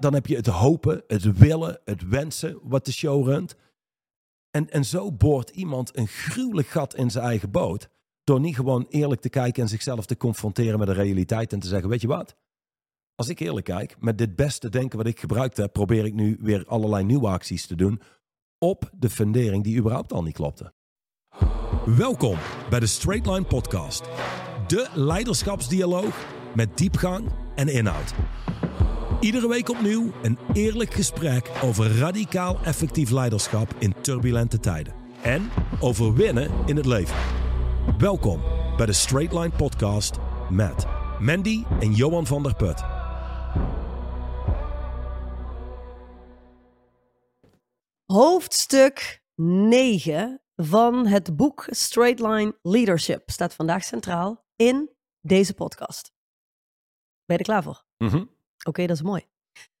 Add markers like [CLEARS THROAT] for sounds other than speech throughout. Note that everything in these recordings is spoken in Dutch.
Dan heb je het hopen, het willen, het wensen wat de show runt. En, en zo boort iemand een gruwelijk gat in zijn eigen boot. Door niet gewoon eerlijk te kijken en zichzelf te confronteren met de realiteit. En te zeggen, weet je wat? Als ik eerlijk kijk, met dit beste denken wat ik gebruikt heb, probeer ik nu weer allerlei nieuwe acties te doen. Op de fundering die überhaupt al niet klopte. Welkom bij de Straight Line Podcast. De leiderschapsdialoog met diepgang en inhoud. Iedere week opnieuw een eerlijk gesprek over radicaal effectief leiderschap in turbulente tijden. En over winnen in het leven. Welkom bij de Straight Line Podcast met Mandy en Johan van der Put. Hoofdstuk 9 van het boek Straight Line Leadership staat vandaag centraal in deze podcast. Ben je er klaar voor? Mhm. Oké, dat is mooi.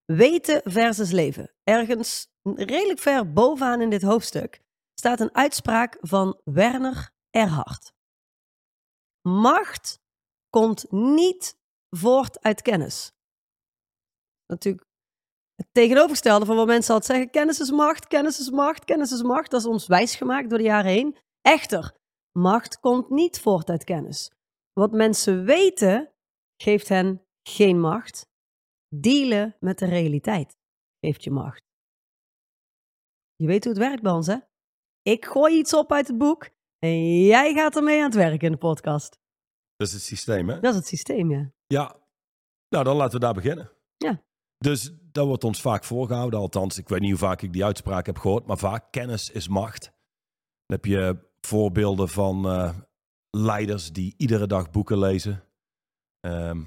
Weten versus leven. Ergens redelijk ver bovenaan in dit hoofdstuk staat een uitspraak van Werner Erhard. Macht komt niet voort uit kennis. Natuurlijk het tegenovergestelde van wat mensen altijd zeggen: kennis is macht, kennis is macht, kennis is macht. Dat is ons wijsgemaakt door de jaren heen. Echter, macht komt niet voort uit kennis. Wat mensen weten, geeft hen geen macht. Dealen met de realiteit geeft je macht. Je weet hoe het werkt bij ons, hè? Ik gooi iets op uit het boek en jij gaat ermee aan het werk in de podcast. Dat is het systeem, hè? Dat is het systeem, ja. Ja. Nou, dan laten we daar beginnen. Ja. Dus dat wordt ons vaak voorgehouden. Althans, ik weet niet hoe vaak ik die uitspraak heb gehoord. Maar vaak, kennis is macht. Dan heb je voorbeelden van eh, leiders die iedere dag boeken lezen. Ehm,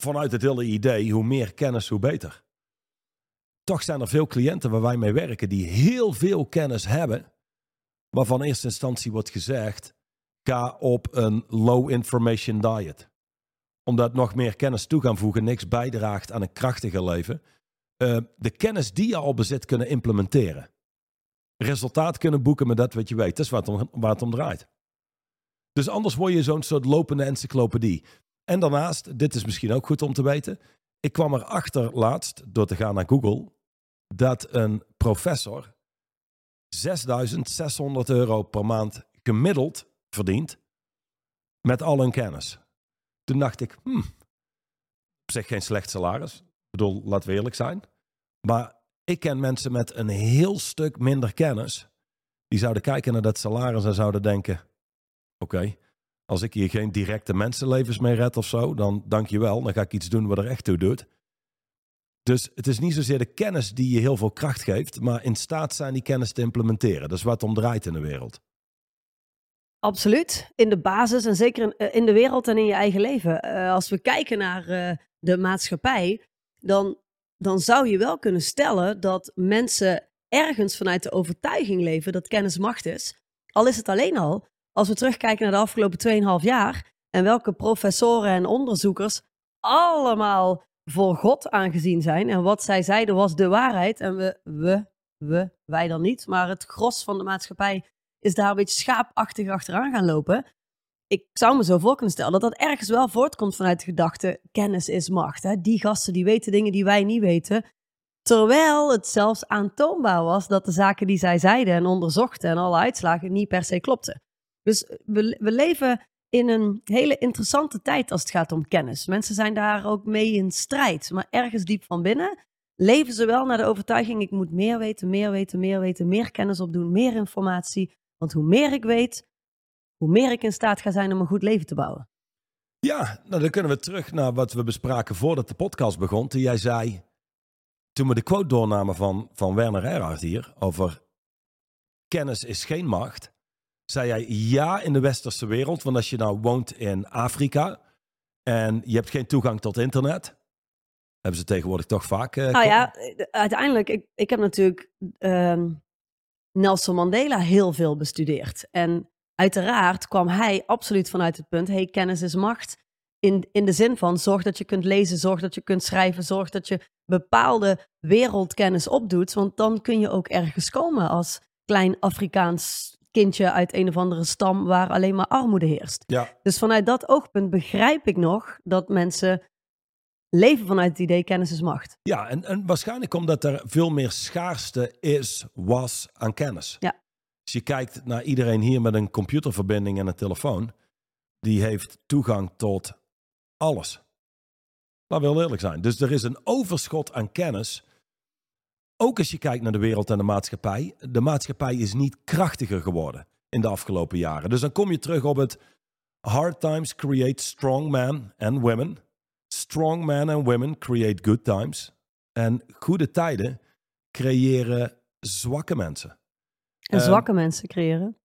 vanuit het hele idee, hoe meer kennis, hoe beter. Toch zijn er veel cliënten waar wij mee werken die heel veel kennis hebben. Waarvan in eerste instantie wordt gezegd, ga op een low information diet omdat nog meer kennis toe gaan voegen niks bijdraagt aan een krachtiger leven. Uh, de kennis die je al bezit kunnen implementeren. Resultaat kunnen boeken met dat wat je weet. Dat is waar het waar het om draait. Dus anders word je zo'n soort lopende encyclopedie. En daarnaast, dit is misschien ook goed om te weten. Ik kwam erachter laatst, door te gaan naar Google, dat een professor 6600 euro per maand gemiddeld verdient met al hun kennis. Toen dacht ik, hmm, op zich geen slecht salaris. Ik bedoel, laten we eerlijk zijn. Maar ik ken mensen met een heel stuk minder kennis. Die zouden kijken naar dat salaris en zouden denken: oké, als ik hier geen directe mensenlevens mee red of zo, dan dank je wel. Dan ga ik iets doen wat er echt toe doet. Dus het is niet zozeer de kennis die je heel veel kracht geeft, maar in staat zijn die kennis te implementeren. Dat is wat om draait in de wereld. Absoluut. In de basis en zeker in, eh, de wereld en in je eigen leven. Uh, als we kijken naar uh, de maatschappij, dan, dan zou je wel kunnen stellen dat mensen ergens vanuit de overtuiging leven dat kennis macht is. Al is het alleen al, als we terugkijken naar de afgelopen 2,5 jaar en welke professoren en onderzoekers allemaal voor God aangezien zijn. En wat zij zeiden was de waarheid. En we, we, we, wij dan niet, maar het gros van de maatschappij is daar een beetje schaapachtig achteraan gaan lopen. Ik zou me zo voor kunnen stellen dat dat ergens wel voortkomt vanuit de gedachte: kennis is macht. Hè? Die gasten die weten dingen die wij niet weten. Terwijl het zelfs aantoonbaar was dat de zaken die zij zeiden en onderzochten en alle uitslagen niet per se klopten. Dus we, we leven in een hele interessante tijd als het gaat om kennis. Mensen zijn daar ook mee in strijd. Maar ergens diep van binnen leven ze wel naar de overtuiging: ik moet meer weten, meer weten, meer weten, meer kennis opdoen, meer informatie. Want hoe meer ik weet, hoe meer ik in staat ga zijn om een goed leven te bouwen. Ja, nou dan kunnen we terug naar wat we bespraken voordat de podcast begon. Toen jij zei, toen we de quote doornamen van, van Werner Erhard hier over kennis is geen macht, zei jij ja in de westerse wereld. Want als je nou woont in Afrika en je hebt geen toegang tot internet, hebben ze tegenwoordig toch vaak. Uh, nou ja, uiteindelijk, ik, ik heb natuurlijk uh, Nelson Mandela heel veel bestudeerd. En uiteraard kwam hij absoluut vanuit het punt: hey, kennis is macht. In, in de zin van zorg dat je kunt lezen, zorg dat je kunt schrijven, zorg dat je bepaalde wereldkennis opdoet. Want dan kun je ook ergens komen als klein Afrikaans kindje uit een of andere stam waar alleen maar armoede heerst. Ja. Dus vanuit dat oogpunt begrijp ik nog dat mensen leven vanuit het idee kennis is macht. Ja, en, en waarschijnlijk omdat er veel meer schaarste is, was aan kennis. Ja. Als je kijkt naar iedereen hier met een computerverbinding en een telefoon, die heeft toegang tot alles. Laat wel eerlijk zijn. Dus er is een overschot aan kennis. Ook als je kijkt naar de wereld en de maatschappij. De maatschappij is niet krachtiger geworden in de afgelopen jaren. Dus dan kom je terug op het hard times create strong men and women. Strong men and women create good times. En goede tijden creëren zwakke mensen. En Ehm, zwakke mensen creëren.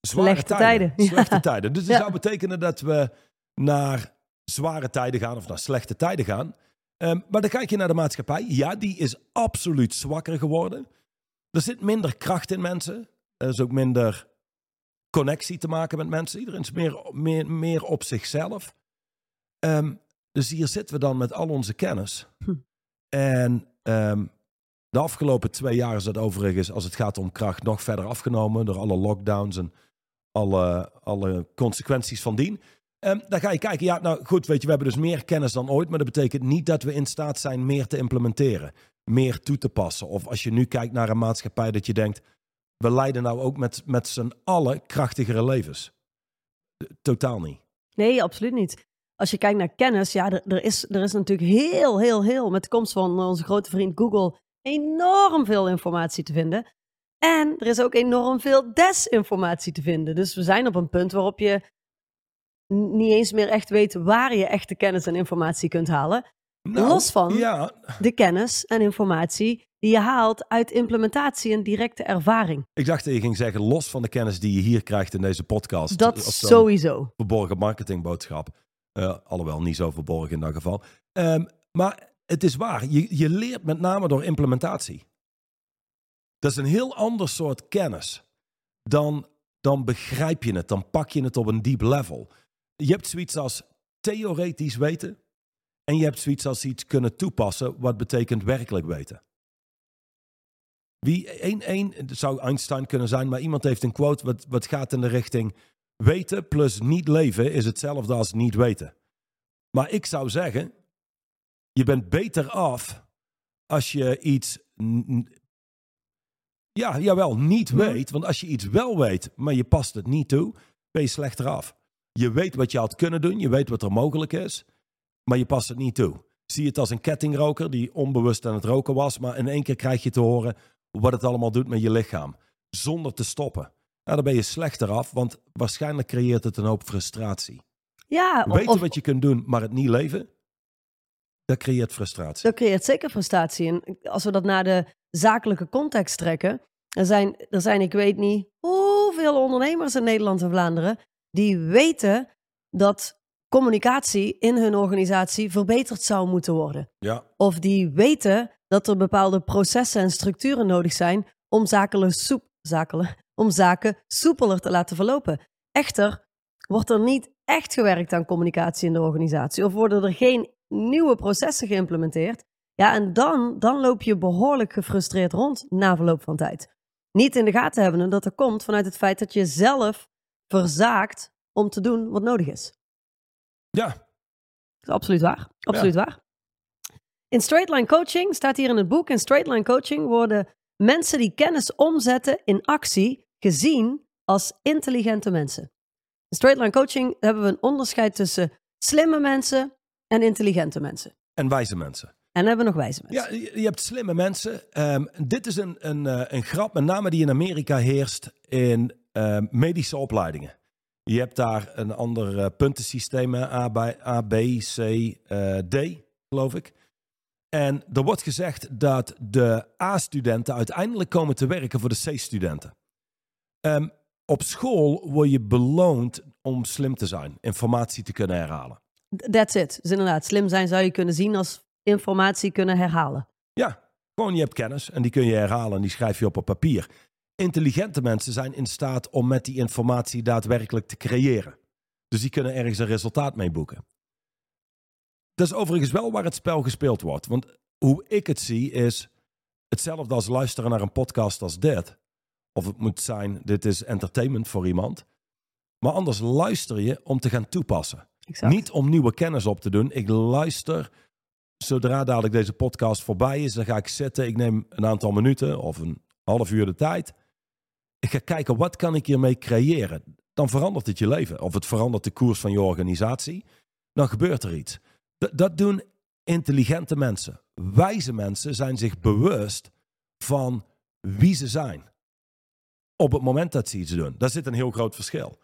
Slechte tijden. [LAUGHS] Slechte Ja. tijden. Dus dat Ja. zou betekenen dat we naar zware tijden gaan of naar slechte tijden gaan. Ehm, maar dan kijk je naar de maatschappij. Ja, die is absoluut zwakker geworden. Er zit minder kracht in mensen. Er is ook minder connectie te maken met mensen. Iedereen is meer, meer, meer op zichzelf. Ehm, dus hier zitten we dan met al onze kennis. Hm. En ehm, de afgelopen twee jaar is dat overigens, als het gaat om kracht, nog verder afgenomen door alle lockdowns en alle, alle consequenties van dien. Ehm, dan ga je kijken, ja, nou goed, weet je, we hebben dus meer kennis dan ooit, maar dat betekent niet dat we in staat zijn meer te implementeren, meer toe te passen. Of als je nu kijkt naar een maatschappij dat je denkt, we leiden nou ook met, met z'n allen krachtigere levens. Eh, Totaal niet. Nee, absoluut niet. Als je kijkt naar kennis, ja, er, er, is, er is natuurlijk heel, heel, heel, met de komst van onze grote vriend Google, enorm veel informatie te vinden. En er is ook enorm veel desinformatie te vinden. Dus we zijn op een punt waarop je niet eens meer echt weet waar je echte kennis en informatie kunt halen. Nou, Los van- Ja, De kennis en informatie die je haalt uit implementatie en directe ervaring. ik dacht dat je ging zeggen, los van de kennis die je hier krijgt in deze podcast. Dat sowieso. verborgen marketingboodschap. Eh, alhoewel niet zo verborgen in dat geval. Ehm, maar het is waar. Je, je leert met name door implementatie. Dat is een heel ander soort kennis. Dan, dan begrijp je het. Dan pak je het op een diep level. Je hebt zoiets als theoretisch weten. En je hebt zoiets als iets kunnen toepassen. Wat betekent werkelijk weten. Wie, één, één, het zou Einstein kunnen zijn. Maar iemand heeft een quote wat, wat gaat in de richting... Weten plus niet leven is hetzelfde als niet weten. Maar ik zou zeggen, je bent beter af als je iets, ja, jawel, niet weet. Want als je iets wel weet, maar je past het niet toe, ben je slechter af. Je weet wat je had kunnen doen, je weet wat er mogelijk is, maar je past het niet toe. Zie het als een kettingroker die onbewust aan het roken was, maar in één keer krijg je te horen wat het allemaal doet met je lichaam, zonder te stoppen. Nou, dan ben je slechter af, want waarschijnlijk creëert het een hoop frustratie. Ja, Weten of- wat je kunt doen, maar het niet leven, dat creëert frustratie. dat creëert zeker frustratie. En als we dat naar de zakelijke context trekken, er zijn, er zijn ik weet niet hoeveel ondernemers in Nederland en Vlaanderen die weten dat communicatie in hun organisatie verbeterd zou moeten worden. Ja, Of die weten dat er bepaalde processen en structuren nodig zijn om, zakelen soep, zakelen, om zaken soepeler te laten verlopen. Echter wordt er niet echt gewerkt aan communicatie in de organisatie of worden er geen nieuwe processen geïmplementeerd. Ja, en dan, dan loop je behoorlijk gefrustreerd rond na verloop van tijd. Niet in de gaten hebben dat er komt vanuit het feit dat je zelf verzaakt om te doen wat nodig is. ja, Dat is absoluut waar. Absoluut waar. In straight line coaching staat hier in het boek: in straight line coaching worden mensen die kennis omzetten in actie gezien als intelligente mensen. In straight line coaching hebben we een onderscheid tussen slimme mensen en intelligente mensen. en wijze mensen. En hebben we nog wijze mensen. Ja, je, je hebt slimme mensen. Ehm, dit is een, een, eh, een grap, met name die in Amerika heerst in ehm, medische opleidingen. Je hebt daar een ander eh, puntensysteem, A, bij, A, B, C, eh, D, geloof ik. En er wordt gezegd dat de A-studenten uiteindelijk komen te werken voor de C-studenten. Ehm, op school word je beloond om slim te zijn, informatie te kunnen herhalen. That's it. Dus inderdaad, slim zijn zou je kunnen zien als informatie kunnen herhalen. Ja, gewoon je hebt kennis en die kun je herhalen en die schrijf je op op papier. Intelligente mensen zijn in staat om met die informatie daadwerkelijk te creëren. Dus die kunnen ergens een resultaat mee boeken. Dat is overigens wel waar het spel gespeeld wordt. Want hoe ik het zie is hetzelfde als luisteren naar een podcast als dit. Of het moet zijn, dit is entertainment voor iemand. Maar anders luister je om te gaan toepassen. Exact. Niet om nieuwe kennis op te doen. Ik luister zodra dadelijk deze podcast voorbij is, dan ga ik zitten. Ik neem een aantal minuten of een half uur de tijd. Ik ga kijken, wat kan ik hiermee creëren? Dan verandert het je leven. Of het verandert de koers van je organisatie. Dan gebeurt er iets. D- dat doen intelligente mensen. Wijze mensen zijn zich bewust van wie ze zijn. Op het moment dat ze iets doen. Daar zit een heel groot verschil.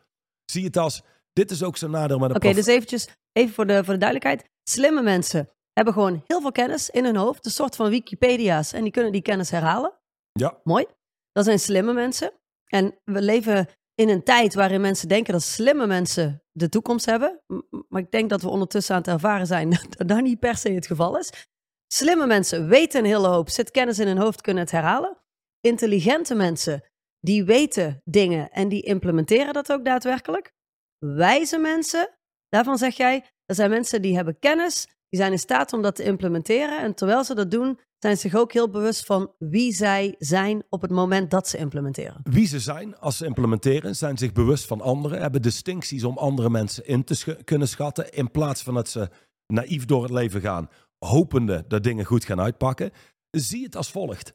Zie je het als, dit is ook zo'n nadeel met een Oké, dus eventjes, even voor de, voor de duidelijkheid. Slimme mensen hebben gewoon heel veel kennis in hun hoofd. Een soort van Wikipedia's. En die kunnen die kennis herhalen. Ja. Mooi. Dat zijn slimme mensen. En we leven in een tijd waarin mensen denken dat slimme mensen de toekomst hebben. Maar ik denk dat we ondertussen aan het ervaren zijn [LAUGHS] dat dat niet per se het geval is. Slimme mensen weten een hele hoop, zit kennis in hun hoofd, kunnen het herhalen. Intelligente mensen, die weten dingen en die implementeren dat ook daadwerkelijk. Wijze mensen, daarvan zeg jij, dat zijn mensen die hebben kennis, die zijn in staat om dat te implementeren. En terwijl ze dat doen, zijn ze zich ook heel bewust van wie zij zijn op het moment dat ze implementeren. Wie ze zijn als ze implementeren, zijn zich bewust van anderen, hebben distincties om andere mensen in te kunnen schatten, in plaats van dat ze naïef door het leven gaan, hopende dat dingen goed gaan uitpakken. Zie het als volgt.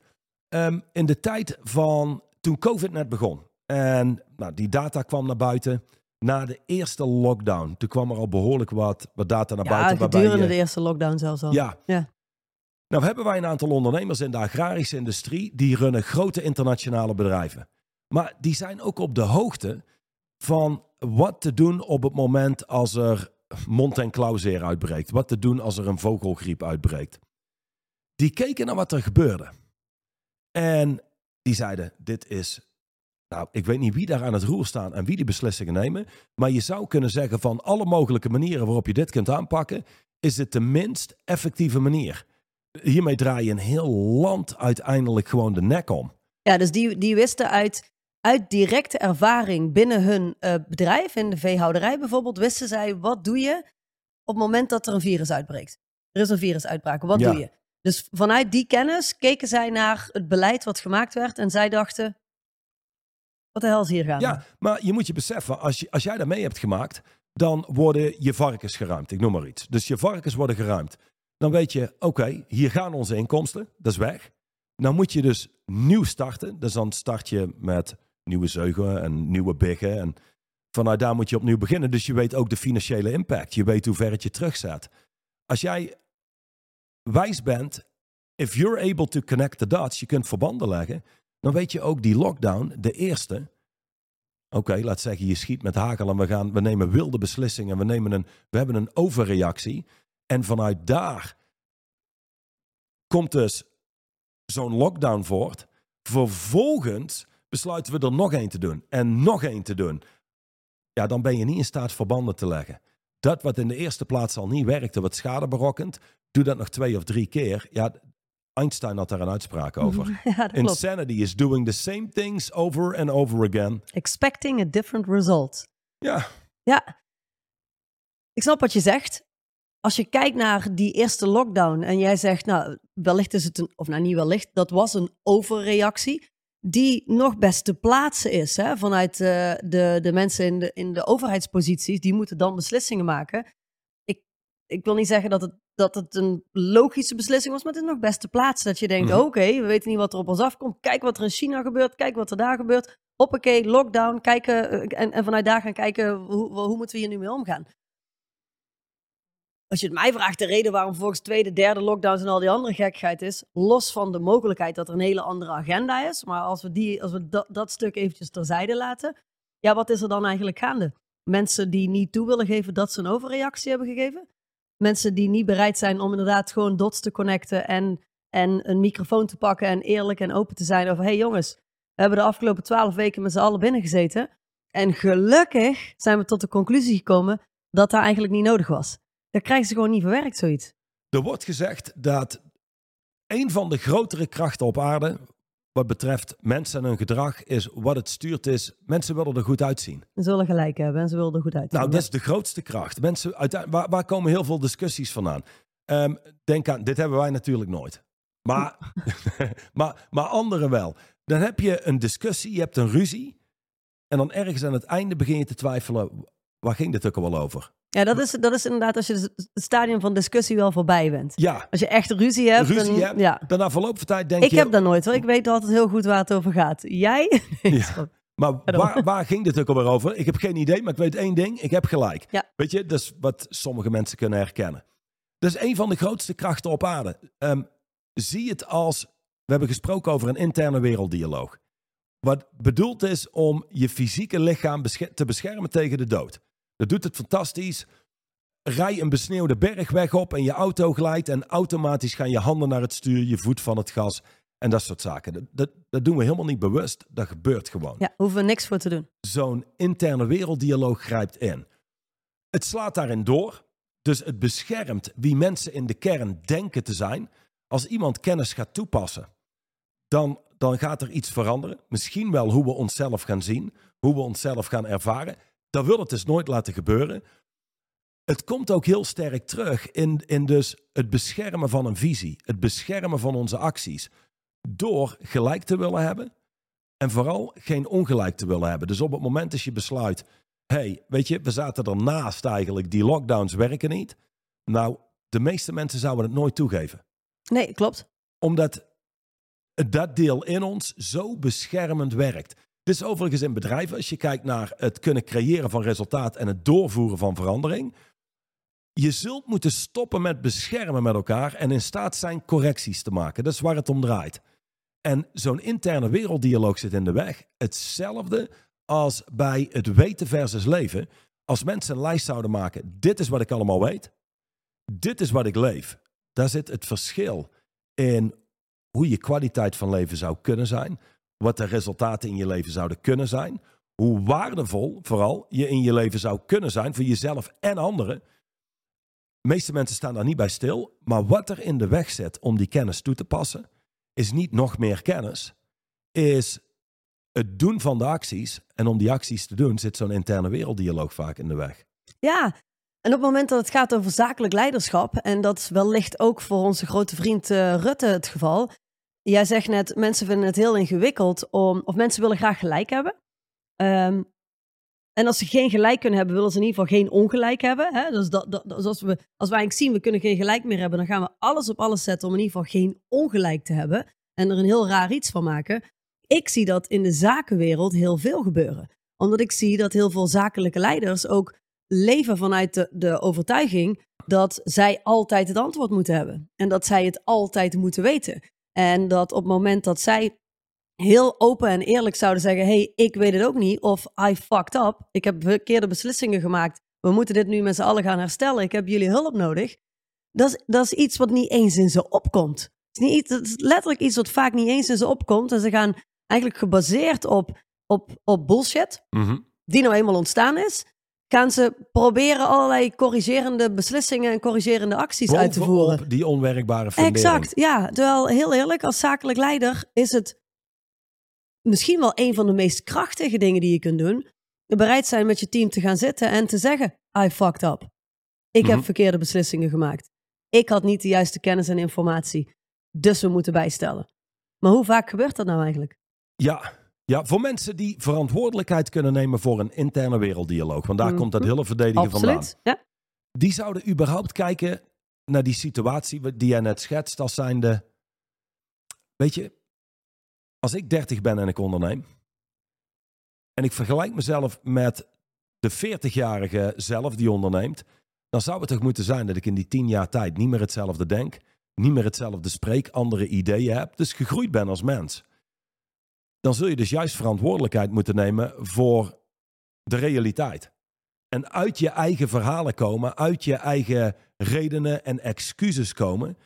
Ehm, in de tijd van toen COVID net begon en nou, die data kwam naar buiten, na de eerste lockdown, toen kwam er al behoorlijk wat, wat data naar Ja, buiten. waarbij gedurende je- de eerste lockdown zelfs al. ja. Ja. Nou hebben wij een aantal ondernemers in de agrarische industrie die runnen grote internationale bedrijven. Maar die zijn ook op de hoogte van wat te doen op het moment als er mond- en klauwzeer uitbreekt. Wat te doen als er een vogelgriep uitbreekt. Die keken naar wat er gebeurde. En die zeiden, dit is... Nou, ik weet niet wie daar aan het roer staan en wie die beslissingen nemen. Maar je zou kunnen zeggen van alle mogelijke manieren waarop je dit kunt aanpakken, is dit de minst effectieve manier. Hiermee draai je een heel land uiteindelijk gewoon de nek om. Ja, dus die, die wisten uit, uit directe ervaring binnen hun eh, bedrijf, in de veehouderij bijvoorbeeld, wisten zij wat doe je op het moment dat er een virus uitbreekt. Er is een virusuitbraak, wat Ja. doe je? Dus vanuit die kennis keken zij naar het beleid wat gemaakt werd en zij dachten, wat de hel is hier gaan? Ja, maar je moet je beseffen, als, je, als jij dat mee hebt gemaakt, dan worden je varkens geruimd. Ik noem maar iets. Dus je varkens worden geruimd. Dan weet je, oké, hier gaan onze inkomsten, dat is weg. Dan moet je dus nieuw starten. Dus dan start je met nieuwe zeugen en nieuwe biggen. En vanuit daar moet je opnieuw beginnen. Dus je weet ook de financiële impact. Je weet hoe ver het je terugzet. Als jij wijs bent, if you're able to connect the dots, je kunt verbanden leggen, dan weet je ook die lockdown, de eerste. Oké, laat zeggen, je schiet met hagel en we, gaan, we nemen wilde beslissingen. We, nemen een, we hebben een overreactie. En vanuit daar komt dus zo'n lockdown voort. Vervolgens besluiten we er nog één te doen en nog één te doen. Ja, dan ben je niet in staat verbanden te leggen. Dat wat in de eerste plaats al niet werkte, wat schade berokkent, doe dat nog twee of drie keer. Ja, Einstein had daar een uitspraak over. [LAUGHS] ja dat klopt. Insanity is doing the same things over and over again. Expecting a different result. Ja, Ja, ik snap wat je zegt. Als je kijkt naar die eerste lockdown en jij zegt, nou, wellicht is het een, of nou niet wellicht, dat was een overreactie die nog best te plaatsen is. Hè? Vanuit eh, de, de mensen in de, in de overheidsposities, die moeten dan beslissingen maken. Ik, ik wil niet zeggen dat het, dat het een logische beslissing was, maar het is nog best te plaatsen. Dat je denkt, Mhm. oké, we weten niet wat er op ons afkomt. Kijk wat er in China gebeurt, kijk wat er daar gebeurt. Hoppakee, lockdown, kijken eh, en, en vanuit daar gaan kijken, hoe, hoe moeten we hier nu mee omgaan? Als je het mij vraagt, de reden waarom volgens tweede, derde lockdowns en al die andere gekkigheid is, los van de mogelijkheid dat er een hele andere agenda is, maar als we, die, als we dat, dat stuk eventjes terzijde laten, ja, wat is er dan eigenlijk gaande? Mensen die niet toe willen geven dat ze een overreactie hebben gegeven? Mensen die niet bereid zijn om inderdaad gewoon dots te connecten en, en een microfoon te pakken en eerlijk en open te zijn over, hey jongens, we hebben de afgelopen twaalf weken met z'n allen binnengezeten en gelukkig zijn we tot de conclusie gekomen dat dat eigenlijk niet nodig was. Dat krijgen ze gewoon niet verwerkt, zoiets. er wordt gezegd dat een van de grotere krachten op aarde, wat betreft mensen en hun gedrag, is wat het stuurt is, mensen willen er goed uitzien. Ze zullen gelijk hebben en ze wilden er goed uit. Nou, dat is de grootste kracht. Mensen, uiteindelijk, waar, waar komen heel veel discussies vandaan? Ehm, denk aan, dit hebben wij natuurlijk nooit. Maar, [LAUGHS] [LAUGHS] maar, maar anderen wel. Dan heb je een discussie, je hebt een ruzie. En dan ergens aan het einde begin je te twijfelen, waar ging dit ook al wel over? Ja, dat is, dat is inderdaad als je het stadium van discussie wel voorbij bent. Ja, Als je echt ruzie hebt. ruzie dan, hebt. Ja. Dan na verloop van tijd denk Ik je... heb dat nooit hoor. Ik weet altijd heel goed waar het over gaat. Jij? [LAUGHS] Ja. Maar waar, waar ging dit ook alweer over? Ik heb geen idee, maar ik weet één ding. Ik heb gelijk. Ja. Weet je, dat is wat sommige mensen kunnen herkennen. Dat is een van de grootste krachten op aarde. Ehm, zie het als, we hebben gesproken over een interne werelddialoog. Wat bedoeld is om je fysieke lichaam te beschermen tegen de dood. Dat doet het fantastisch. Rij een besneeuwde bergweg op en je auto glijdt en automatisch gaan je handen naar het stuur, je voet van het gas en dat soort zaken. Dat, dat, dat doen we helemaal niet bewust. Dat gebeurt gewoon Ja, hoeven we niks voor te doen. zo'n interne werelddialoog grijpt in. Het slaat daarin door, dus het beschermt wie mensen in de kern denken te zijn. Als iemand kennis gaat toepassen, dan, dan gaat er iets veranderen. Misschien wel hoe we onszelf gaan zien, hoe we onszelf gaan ervaren. Dat wil het dus nooit laten gebeuren. Het komt ook heel sterk terug in, in dus het beschermen van een visie, het beschermen van onze acties. Door gelijk te willen hebben, en vooral geen ongelijk te willen hebben. Dus op het moment dat je besluit, hey, weet je, we zaten ernaast eigenlijk, die lockdowns werken niet. Nou, de meeste mensen zouden het nooit toegeven. Nee, klopt. Omdat dat deel in ons zo beschermend werkt. Dit is overigens in bedrijven, als je kijkt naar het kunnen creëren van resultaat en het doorvoeren van verandering. Je zult moeten stoppen met beschermen met elkaar en in staat zijn correcties te maken. Dat is waar het om draait. En zo'n interne werelddialoog zit in de weg. Hetzelfde als bij het weten versus leven. Als mensen een lijst zouden maken, dit is wat ik allemaal weet. Dit is wat ik leef. Daar zit het verschil in hoe je kwaliteit van leven zou kunnen zijn. Wat de resultaten in je leven zouden kunnen zijn. Hoe waardevol vooral je in je leven zou kunnen zijn voor jezelf en anderen. De meeste mensen staan daar niet bij stil. Maar wat er in de weg zit om die kennis toe te passen, is niet nog meer kennis. Is het doen van de acties. En om die acties te doen zit zo'n interne werelddialoog vaak in de weg. Ja, en op het moment dat het gaat over zakelijk leiderschap, en dat is wellicht ook voor onze grote vriend eh, Rutte het geval. Jij zegt net, mensen vinden het heel ingewikkeld om, of mensen willen graag gelijk hebben. Ehm, en als ze geen gelijk kunnen hebben, willen ze in ieder geval geen ongelijk hebben. Hè? Dus dat, dat, als, we, als we eigenlijk zien, we kunnen geen gelijk meer hebben, dan gaan we alles op alles zetten om in ieder geval geen ongelijk te hebben. En er een heel raar iets van maken. Ik zie dat in de zakenwereld heel veel gebeuren. Omdat ik zie dat heel veel zakelijke leiders ook leven vanuit de overtuiging dat zij altijd het antwoord moeten hebben. En dat zij het altijd moeten weten. En dat op het moment dat zij heel open en eerlijk zouden zeggen: hey, ik weet het ook niet. Of I fucked up. Ik heb verkeerde beslissingen gemaakt. We moeten dit nu met z'n allen gaan herstellen. Ik heb jullie hulp nodig. Dat is, dat is iets wat niet eens in ze opkomt. Het is, niet, iets- het is letterlijk iets wat vaak niet eens in ze opkomt. En ze gaan eigenlijk gebaseerd op, op, op bullshit, die nou eenmaal ontstaan is, gaan ze proberen allerlei corrigerende beslissingen en corrigerende acties uit te voeren. Bovenop die onwerkbare fundering. Exact, ja. Terwijl, heel eerlijk, als zakelijk leider is het misschien wel een van de meest krachtige dingen die je kunt doen. Bereid zijn met je team te gaan zitten en te zeggen, I fucked up. Ik heb Mhm. verkeerde beslissingen gemaakt. Ik had niet de juiste kennis en informatie. Dus we moeten bijstellen. Maar hoe vaak gebeurt dat nou eigenlijk? Ja, ja, voor mensen die verantwoordelijkheid kunnen nemen voor een interne werelddialoog. Want daar Mhm. komt dat hele verdedigen vandaan. Absoluut. Ja. Die zouden überhaupt kijken naar die situatie die jij net schetst als zijnde... Weet je, als ik 30 ben en ik onderneem... en ik vergelijk mezelf met de 40-jarige zelf die onderneemt... dan zou het toch moeten zijn dat ik in die 10 jaar tijd niet meer hetzelfde denk... niet meer hetzelfde spreek, andere ideeën heb... dus gegroeid ben als mens. Dan zul je dus juist verantwoordelijkheid moeten nemen voor de realiteit. En uit je eigen verhalen komen, uit je eigen redenen en excuses komen.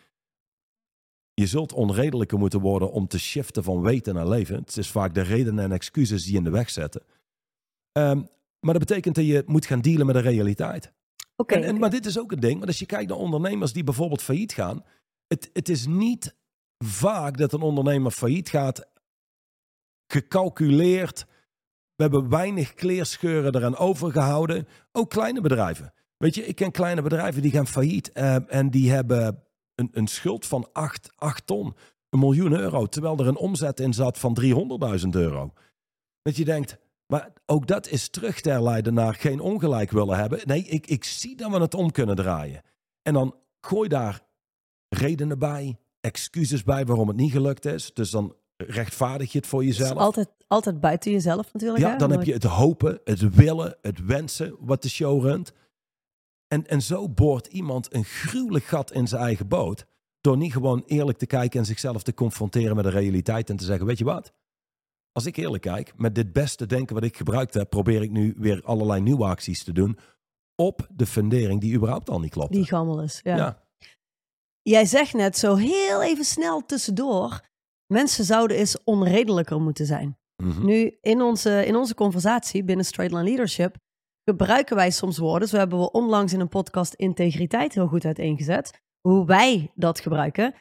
Je zult onredelijker moeten worden om te shiften van weten naar leven. Het is vaak de redenen en excuses die je in de weg zetten. Ehm, maar dat betekent dat je moet gaan dealen met de realiteit. Oké. En, en, oké. maar dit is ook een ding, want als je kijkt naar ondernemers die bijvoorbeeld failliet gaan. Het, het is niet vaak dat een ondernemer failliet gaat, gecalculeerd. We hebben weinig kleerscheuren eraan overgehouden. Ook kleine bedrijven. Weet je, ik ken kleine bedrijven die gaan failliet eh, en die hebben een, een schuld van 8, 8 ton, een miljoen euro, terwijl er een omzet in zat van 300.000 euro. Dat je denkt, Maar ook dat is terug te herleiden naar geen ongelijk willen hebben. Nee, ik, ik zie dat we het om kunnen draaien. En dan gooi daar redenen bij, excuses bij waarom het niet gelukt is. Dus dan rechtvaardig je het voor jezelf. altijd, altijd buiten jezelf natuurlijk. Ja, hè? dan heb je het hopen, het willen, het wensen wat de show runt. En, en zo boort iemand een gruwelijk gat in zijn eigen boot. Door niet gewoon eerlijk te kijken en zichzelf te confronteren met de realiteit. En te zeggen, weet je wat? Als ik eerlijk kijk, met dit beste denken wat ik gebruikt heb, probeer ik nu weer allerlei nieuwe acties te doen. Op de fundering die überhaupt al niet klopt. Die gammel is. Ja. ja. Jij zegt net zo heel even snel tussendoor. Mensen zouden eens onredelijker moeten zijn. Mhm. Nu, in onze, in onze conversatie binnen Straight Line Leadership gebruiken wij soms woorden. Zo hebben we onlangs in een podcast integriteit heel goed uiteengezet. Hoe wij dat gebruiken.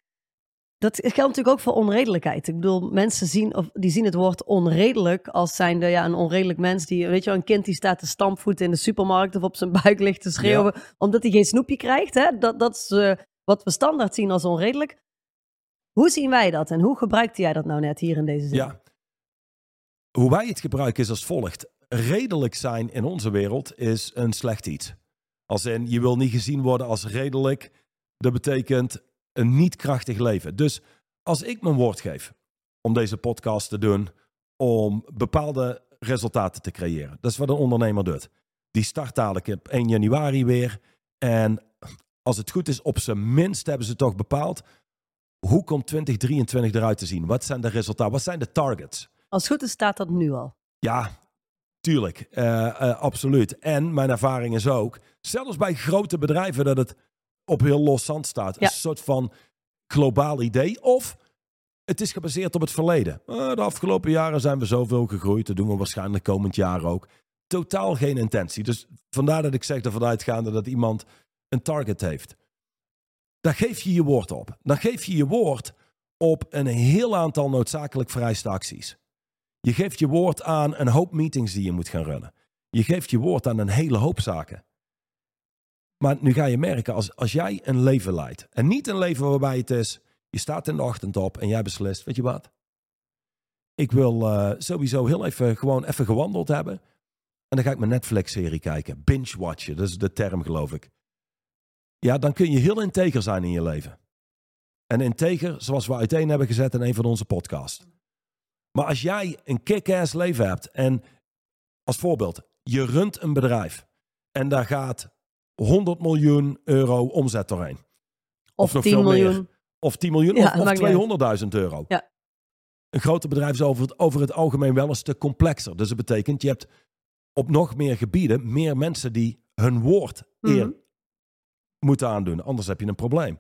Dat geldt natuurlijk ook voor onredelijkheid. Ik bedoel, mensen zien, of, die zien het woord onredelijk als zijnde ja, een onredelijk mens. Die, weet je wel, een kind die staat te stampvoeten in de supermarkt of op zijn buik ligt te schreeuwen. Omdat hij geen snoepje krijgt. Hè? Dat, dat is eh, wat we standaard zien als onredelijk. Hoe zien wij dat en hoe gebruikte jij dat nou net hier in deze zin? Ja. Hoe wij het gebruiken is als volgt. Redelijk zijn in onze wereld is een slecht iets. Als in, je wil niet gezien worden als redelijk. Dat betekent een niet krachtig leven. Dus als ik mijn woord geef om deze podcast te doen, om bepaalde resultaten te creëren. Dat is wat een ondernemer doet. Die start dadelijk op 1 januari weer. En als het goed is, op zijn minst hebben ze toch bepaald. Hoe komt 2023 eruit te zien? Wat zijn de resultaten? Wat zijn de targets? Als het goed is, staat dat nu al. Ja, tuurlijk. Eh, eh, absoluut. En mijn ervaring is ook, zelfs bij grote bedrijven, dat het op heel los zand staat. Ja. Een soort van globaal idee. Of het is gebaseerd op het verleden. Eh, de afgelopen jaren zijn we zoveel gegroeid. Dat doen we waarschijnlijk komend jaar ook. Totaal geen intentie. Dus vandaar dat ik zeg ervan uitgaande dat iemand een target heeft. Dan geef je je woord op. Dan geef je je woord op een heel aantal noodzakelijk vereiste acties. Je geeft je woord aan een hoop meetings die je moet gaan runnen. Je geeft je woord aan een hele hoop zaken. Maar nu ga je merken, als, als jij een leven leidt. En niet een leven waarbij het is, je staat in de ochtend op en jij beslist, weet je wat? Ik wil eh, sowieso heel even gewoon even gewandeld hebben. En dan ga ik mijn Netflix-serie kijken. Binge-watchen, dat is de term geloof ik. Ja, dan kun je heel integer zijn in je leven. En integer, zoals we uiteen hebben gezet in een van onze podcasts. Maar als jij een kick-ass leven hebt en als voorbeeld, je runt een bedrijf en daar gaat 100 miljoen euro omzet doorheen. Of, nog 10 veel meer. miljoen. Of 10 miljoen Ja, of, dat of maakt niet uit. 200.000 euro. Ja. Een grote bedrijf is over het, over het algemeen wel een stuk complexer. Dus dat betekent, je hebt op nog meer gebieden meer mensen die hun woord eer Mhm. Moeten aandoen. Anders heb je een probleem.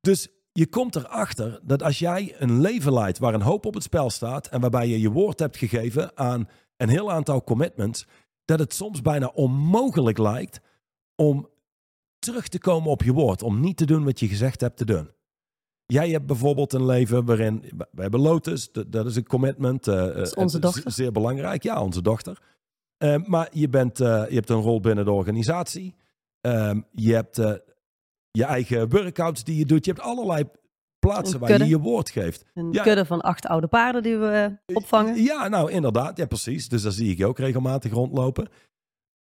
Dus je komt erachter dat als jij een leven leidt waar een hoop op het spel staat en waarbij je je woord hebt gegeven aan een heel aantal commitments, dat het soms bijna onmogelijk lijkt om terug te komen op je woord, om niet te doen wat je gezegd hebt te doen. Jij hebt bijvoorbeeld een leven waarin, we hebben Lotus, dat is een commitment. eh, is onze eh, dochter. Zeer belangrijk, ja, onze dochter. Eh, maar je, bent, eh, je hebt een rol binnen de organisatie. Ehm, je hebt eh, je eigen workouts die je doet. Je hebt allerlei plaatsen waar je je woord geeft. Een Ja. kudde van acht oude paarden die we eh, opvangen. Ja, nou inderdaad. Ja, precies. Dus daar zie ik je ook regelmatig rondlopen.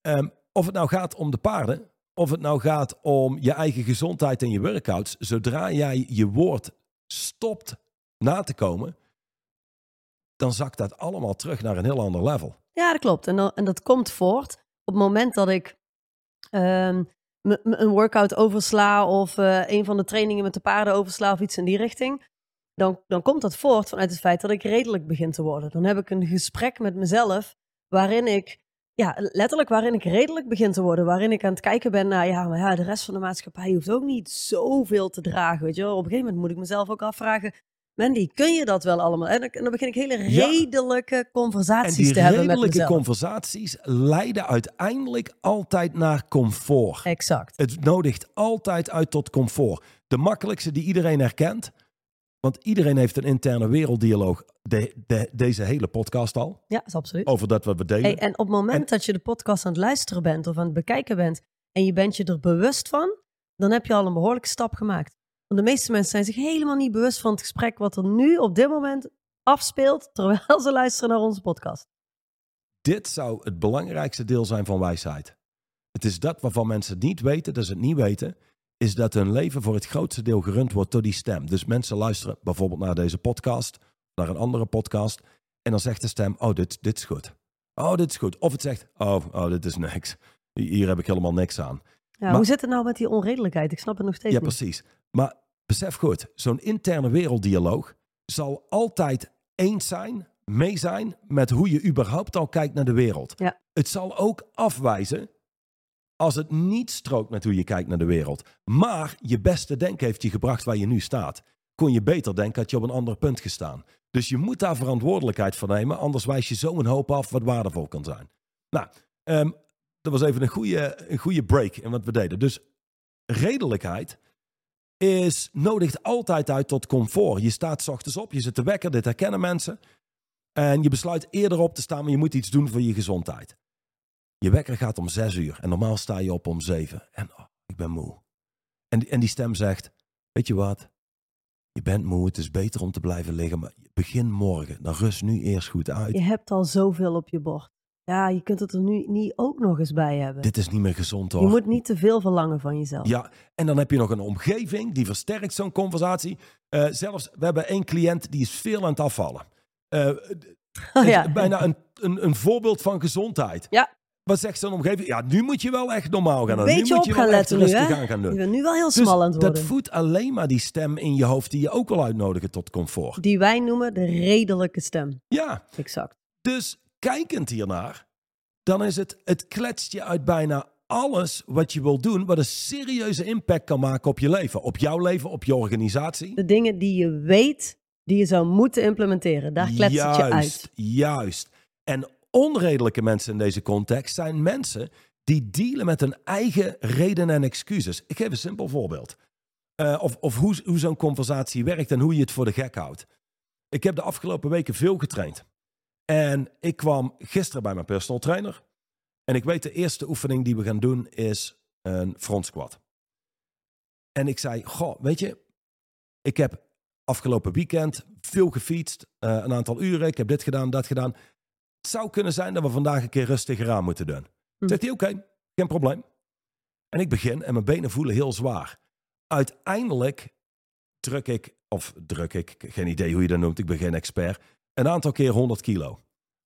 Ehm, of het nou gaat om de paarden, of het nou gaat om je eigen gezondheid en je workouts. Zodra jij je woord stopt na te komen, dan zakt dat allemaal terug naar een heel ander level. Ja, dat klopt. En, dan, en dat komt voort op het moment dat ik ehm, een workout oversla of eh, een van de trainingen met de paarden oversla of iets in die richting. Dan, dan komt dat voort vanuit het feit dat ik redelijk begin te worden. Dan heb ik een gesprek met mezelf waarin ik, ja, letterlijk waarin ik redelijk begin te worden. Waarin ik aan het kijken ben naar, ja, maar ja, de rest van de maatschappij hoeft ook niet zoveel te dragen. Weet je? Op een gegeven moment moet ik mezelf ook afvragen, Mandy, kun je dat wel allemaal? En dan, en dan begin ik hele Ja. redelijke En conversaties die te hebben met redelijke mezelf. conversaties leiden uiteindelijk altijd naar comfort. Exact. Het nodigt altijd uit tot comfort. De makkelijkste die iedereen herkent. Want iedereen heeft een interne werelddialoog. De, de- deze hele podcast al. Ja, is absoluut. Over dat wat we delen. Hey, en op het moment En- dat je de podcast aan het luisteren bent of aan het bekijken bent en je bent je er bewust van, dan heb je al een behoorlijke stap gemaakt. Want de meeste mensen zijn zich helemaal niet bewust van het gesprek wat er nu op dit moment afspeelt terwijl ze luisteren naar onze podcast. dit zou het belangrijkste deel zijn van wijsheid. Het is dat waarvan mensen het niet weten, dat ze het niet weten, is dat hun leven voor het grootste deel gerund wordt door die stem. Dus mensen luisteren bijvoorbeeld naar deze podcast, naar een andere podcast, en dan zegt de stem, oh, dit, dit is goed. Oh, dit is goed. Of het zegt, oh, oh, dit is niks. Hier heb ik helemaal niks aan. Ja, Maar- hoe zit het nou met die onredelijkheid? Ik snap het nog steeds Ja, niet. precies. Maar besef goed, zo'n interne werelddialoog zal altijd eens zijn, mee zijn met hoe je überhaupt al kijkt naar de wereld. Ja. Het zal ook afwijzen als het niet strookt met hoe je kijkt naar de wereld. Maar je beste denken heeft je gebracht waar je nu staat. Kon je beter denken, had je op een ander punt gestaan. Dus je moet daar verantwoordelijkheid voor nemen, anders wijs je zo een hoop af wat waardevol kan zijn. Nou, ehm, dat was even een goede, een goede break in wat we deden. Dus redelijkheid is, nodigt altijd uit tot comfort. Je staat 's ochtends op, je zit te wekker, dit herkennen mensen. En je besluit eerder op te staan, maar je moet iets doen voor je gezondheid. Je wekker gaat om zes uur en normaal sta je op om zeven. En oh, ik ben moe. En, en die stem zegt, weet je wat? Je bent moe, het is beter om te blijven liggen, maar begin morgen. Dan rust nu eerst goed uit. Je hebt al zoveel op je bord. Ja, je kunt het er nu niet ook nog eens bij hebben. Dit is niet meer gezond je hoor. moet niet te veel verlangen van jezelf. Ja, en dan heb je nog een omgeving die versterkt zo'n conversatie. Eh, zelfs, we hebben één cliënt die is veel aan het afvallen. Eh, [LAUGHS] Oh, ja. Bijna een, een, een voorbeeld van gezondheid. Ja. Wat zegt zo'n omgeving? Ja, nu moet je wel echt normaal gaan doen. Beetje nu moet op je gaan letten nu, hè? gaan Je doen. bent nu wel heel Dus smal aan het dat worden. voedt alleen maar die stem in je hoofd die je ook wil uitnodigen tot comfort. Die wij noemen de redelijke stem. Ja, Exact. dus kijkend hiernaar, dan is het, het kletst je uit bijna alles wat je wil doen, wat een serieuze impact kan maken op je leven. Op jouw leven, op je organisatie. De dingen die je weet, die je zou moeten implementeren. Daar kletst het je uit. Juist. En onredelijke mensen in deze context zijn mensen die dealen met hun eigen redenen en excuses. Ik geef een simpel voorbeeld. Eh, of of hoe, hoe zo'n conversatie werkt en hoe je het voor de gek houdt. Ik heb de afgelopen weken veel getraind. En ik kwam gisteren bij mijn personal trainer. En ik weet de eerste oefening die we gaan doen is een front squat. En ik zei, goh, weet je, ik heb afgelopen weekend veel gefietst, eh, een aantal uren. Ik heb dit gedaan, dat gedaan. Het zou kunnen zijn dat we vandaag een keer rustiger aan moeten doen. Hm. Zegt hij, oké, geen probleem. En ik begin en mijn benen voelen heel zwaar. Uiteindelijk druk ik, of druk ik, geen idee hoe je dat noemt, ik ben geen expert, een aantal keer 100 kilo.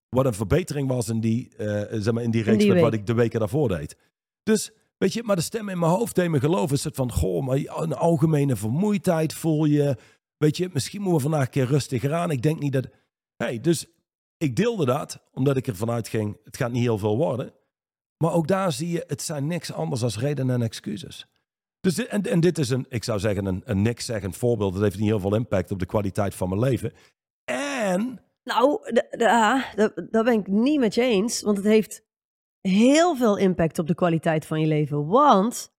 Wat een verbetering was in die, eh, zeg maar in die reeks die met wat ik de weken daarvoor deed. Dus, weet je, maar de stem in mijn hoofd deed me geloven. Is het van, goh, maar een algemene vermoeidheid voel je. Weet je, misschien moeten we vandaag een keer rustiger aan. Ik denk niet dat... Hey, dus ik deelde dat, omdat ik ervan uitging, het gaat niet heel veel worden. Maar ook daar zie je, het zijn niks anders dan redenen en excuses. Dus dit, en, en dit is een, ik zou zeggen, een, een niks zeggend voorbeeld. Dat heeft niet heel veel impact op de kwaliteit van mijn leven. En Nou, ah, dat ben ik niet met je eens. Want het heeft heel veel impact op de kwaliteit van je leven. Want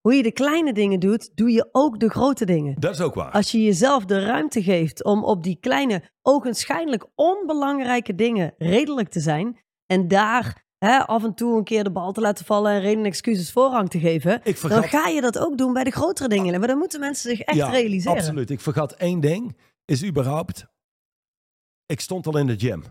hoe je de kleine dingen doet, doe je ook de grote dingen. dat is ook waar. Als je jezelf de ruimte geeft om op die kleine, ogenschijnlijk onbelangrijke dingen redelijk te zijn. En daar hè, af en toe een keer de bal te laten vallen en reden en excuses voorrang te geven. Dan ga je dat ook doen bij de grotere dingen. Maar dan moeten mensen zich echt Ja, realiseren. absoluut. Ik vergat één ding. Is überhaupt, ik stond al in de gym.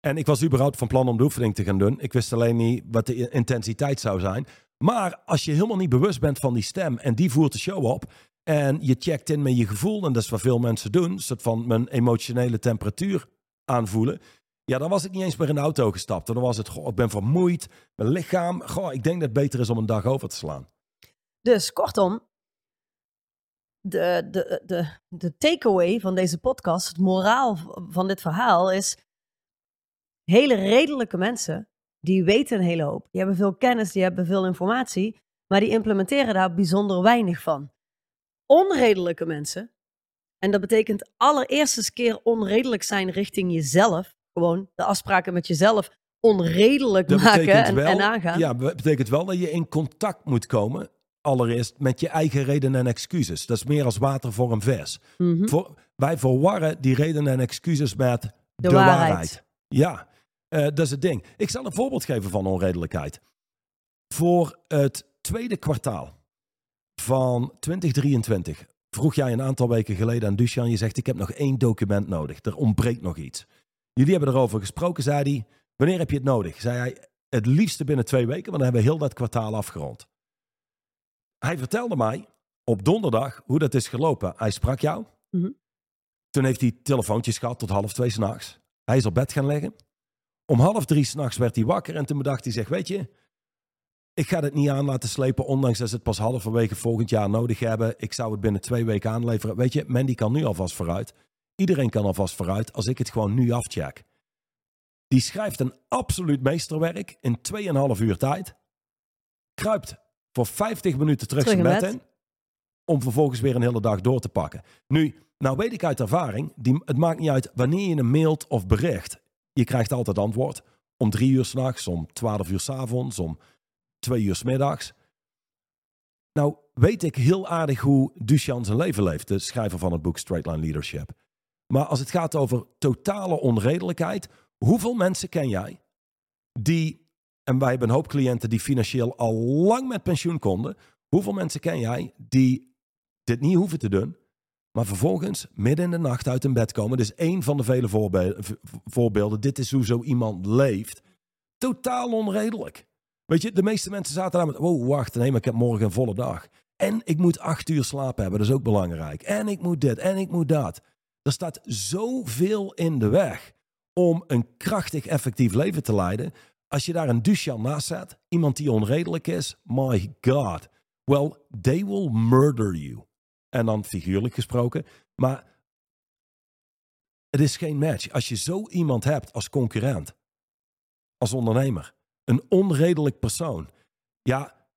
En ik was überhaupt van plan om de oefening te gaan doen. Ik wist alleen niet wat de intensiteit zou zijn. Maar als je helemaal niet bewust bent van die stem en die voert de show op. En je checkt in met je gevoel, en dat is wat veel mensen doen. Een soort van mijn emotionele temperatuur aanvoelen. Ja, dan was ik niet eens meer in de auto gestapt. Dan was het, ik ben vermoeid. Mijn lichaam, goh, ik denk dat het beter is om een dag over te slaan. Dus kortom, de, de, de, de takeaway van deze podcast, het moraal van dit verhaal is: hele redelijke mensen, die weten een hele hoop. Die hebben veel kennis, die hebben veel informatie, maar die implementeren daar bijzonder weinig van. Onredelijke mensen, en dat betekent allereerst eens keer onredelijk zijn richting jezelf. Gewoon de afspraken met jezelf onredelijk Dat maken en, wel, en aangaan. Ja, dat betekent wel dat je in contact moet komen. Allereerst met je eigen redenen en excuses. Dat is meer als water voor een vers. Mhm. Voor, wij verwarren die redenen en excuses met de, waarheid. waarheid. Ja, eh, dat is het ding. Ik zal een voorbeeld geven van onredelijkheid. Voor het tweede kwartaal van 2023 vroeg jij een aantal weken geleden aan Duchan. Je zegt, ik heb nog één document nodig. Er ontbreekt nog iets. Jullie hebben erover gesproken, zei hij. wanneer heb je het nodig? Zei hij, het liefste binnen twee weken, want dan hebben we heel dat kwartaal afgerond. Hij vertelde mij op donderdag hoe dat is gelopen. Hij sprak jou. Mhm. Toen heeft hij telefoontjes gehad tot half twee s'nachts. Hij is op bed gaan liggen. Om half drie s'nachts werd hij wakker en toen bedacht hij zich, weet je, ik ga het niet aan laten slepen, ondanks dat ze het pas halverwege volgend jaar nodig hebben. Ik zou het binnen twee weken aanleveren. Weet je, Mandy kan nu alvast vooruit. Iedereen kan alvast vooruit als ik het gewoon nu afcheck. Die schrijft een absoluut meesterwerk in 2,5 uur tijd. Kruipt voor 50 minuten terug, Terug zijn bed bed. in. Om vervolgens weer een hele dag door te pakken. Nu, nou weet ik uit ervaring, die, het maakt niet uit wanneer je een mailt of bericht. Je krijgt altijd antwoord. Om drie uur s'nachts, om 12 uur s'avonds, om twee uur 's middags. Nou, weet ik heel aardig hoe Duchan zijn leven leeft, de schrijver van het boek Straight Line Leadership. Maar als het gaat over totale onredelijkheid, hoeveel mensen ken jij die, en wij hebben een hoop cliënten die financieel al lang met pensioen konden, hoeveel mensen ken jij die dit niet hoeven te doen, maar vervolgens midden in de nacht uit hun bed komen? Dit is één van de vele voorbeelden. Dit is hoe zo iemand leeft. Totaal onredelijk. Weet je, de meeste mensen zaten daar met, oh wacht, nee, maar ik heb morgen een volle dag. En ik moet acht uur slaap hebben, dat is ook belangrijk. En ik moet dit, en ik moet dat. Er staat zoveel in de weg om een krachtig, effectief leven te leiden. Als je daar een Duchan naast zet, iemand die onredelijk is, my god. Well, they will murder you. En dan figuurlijk gesproken. Maar het is geen match. Als je zo iemand hebt als concurrent, als ondernemer, een onredelijk persoon. Ja,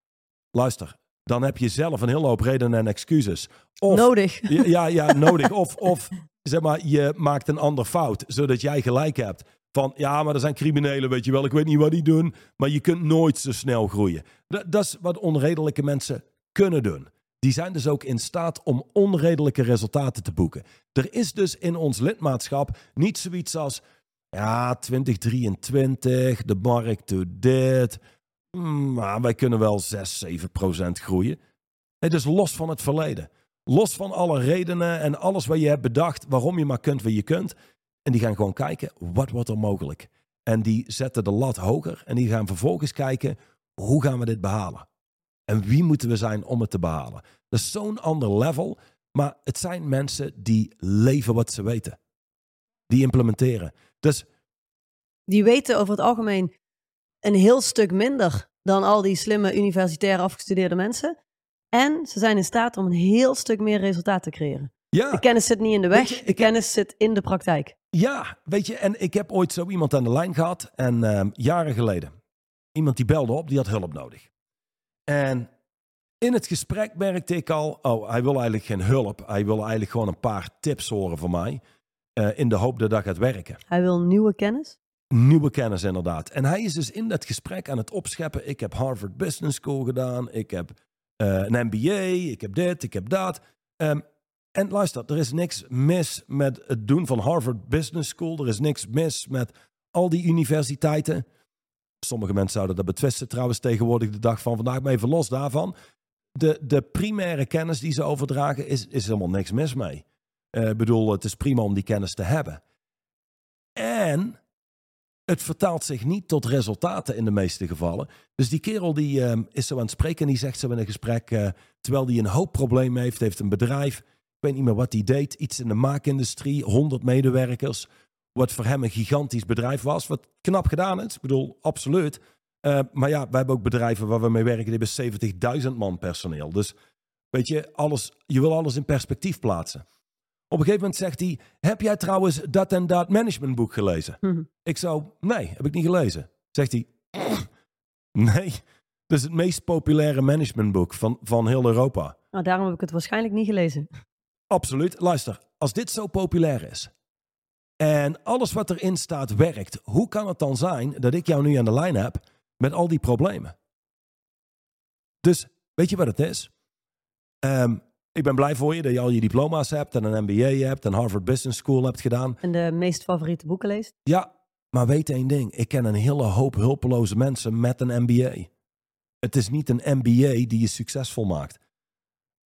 luister, dan heb je zelf een hele hoop redenen en excuses. Of, Nodig. ja, ja, ja, nodig. [LAUGHS] Of, of zeg maar, je maakt een ander fout, zodat jij gelijk hebt. Van ja, maar er zijn criminelen, weet je wel. Ik weet niet wat die doen, maar je kunt nooit zo snel groeien. Dat, dat is wat onredelijke mensen kunnen doen. Die zijn dus ook in staat om onredelijke resultaten te boeken. Er is dus in ons lidmaatschap niet zoiets als ja, 2023, de markt doet dit. Hmm, maar wij kunnen wel 6, 7 procent groeien. Nee, dus los van het verleden. Los van alle redenen en alles wat je hebt bedacht waarom je maar kunt wat je kunt. En die gaan gewoon kijken, wat wordt er mogelijk? En die zetten de lat hoger en die gaan vervolgens kijken, hoe gaan we dit behalen? En wie moeten we zijn om het te behalen? Dat is zo'n ander level, maar het zijn mensen die leven wat ze weten. Die implementeren. Dus Die weten over het algemeen een heel stuk minder dan al die slimme universitair afgestudeerde mensen. En ze zijn in staat om een heel stuk meer resultaat te creëren. Ja, De kennis zit niet in de weg, je, de heb- kennis zit in de praktijk. Ja, weet je, en ik heb ooit zo iemand aan de lijn gehad. En ehm, jaren geleden. Iemand die belde op, die had hulp nodig. En in het gesprek merkte ik al, oh, hij wil eigenlijk geen hulp. Hij wil eigenlijk gewoon een paar tips horen van mij. eh, in de hoop dat dat gaat werken. Hij wil nieuwe kennis. Nieuwe kennis inderdaad. En hij is dus in dat gesprek aan het opscheppen. Ik heb Harvard Business School gedaan. Ik heb eh, een MBA. Ik heb dit, ik heb dat. Ehm, en luister, er is niks mis met het doen van Harvard Business School. Er is niks mis met al die universiteiten. Sommige mensen zouden dat betwisten trouwens tegenwoordig de dag van vandaag. Maar even los daarvan. De, de primaire kennis die ze overdragen is, is helemaal niks mis mee. Eh, Ik bedoel, het is prima om die kennis te hebben. En het vertaalt zich niet tot resultaten in de meeste gevallen. Dus die kerel die ehm, is zo aan het spreken en die zegt zo in een gesprek, eh, terwijl hij een hoop problemen heeft, heeft een bedrijf, weet niet meer wat hij deed, iets in de maakindustrie, 100 medewerkers, wat voor hem een gigantisch bedrijf was, wat knap gedaan is, ik bedoel, absoluut. Eh, maar ja, wij hebben ook bedrijven waar we mee werken, die hebben 70.000 man personeel. Dus weet je, alles, je wil alles in perspectief plaatsen. Op een gegeven moment zegt hij, heb jij trouwens dat en dat managementboek gelezen? Hm. Ik zou, nee, heb ik niet gelezen. Zegt hij, [CLEARS THROAT] nee, dat is het meest populaire managementboek van, van heel Europa. Nou, daarom heb ik het waarschijnlijk niet gelezen. Absoluut. Luister, als dit zo populair is en alles wat erin staat werkt, hoe kan het dan zijn dat ik jou nu aan de lijn heb met al die problemen? Dus weet je wat het is? Ehm, ik ben blij voor je dat je al je diploma's hebt en een MBA hebt en Harvard Business School hebt gedaan. En de meest favoriete boeken leest. Ja, maar weet één ding. Ik ken een hele hoop hulpeloze mensen met een MBA. Het is niet een MBA die je succesvol maakt.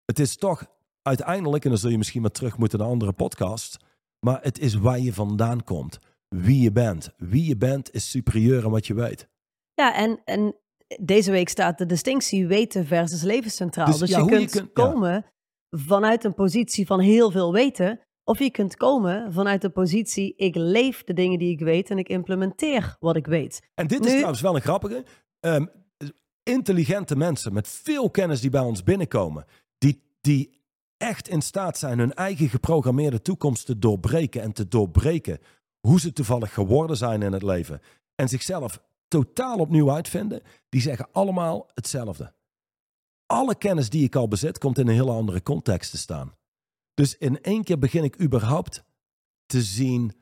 Het is toch uiteindelijk, en dan zul je misschien maar terug moeten naar andere podcasts, maar het is waar je vandaan komt. wie je bent. Wie je bent is superieur aan wat je weet. Ja, en, en deze week staat de distinctie weten versus leven centraal. Dus Dus, ja, je, kunt ja. komen vanuit een positie van heel veel weten. Of je kunt komen vanuit de positie ik leef de dingen die ik weet en ik implementeer wat ik weet. En dit is trouwens wel een grappige. Ehm, intelligente mensen met veel kennis die bij ons binnenkomen, die, die echt in staat zijn hun eigen geprogrammeerde toekomst te doorbreken en te doorbreken hoe ze toevallig geworden zijn in het leven en zichzelf totaal opnieuw uitvinden, die zeggen allemaal hetzelfde. Alle kennis die ik al bezit komt in een hele andere context te staan. Dus in één keer begin ik überhaupt te zien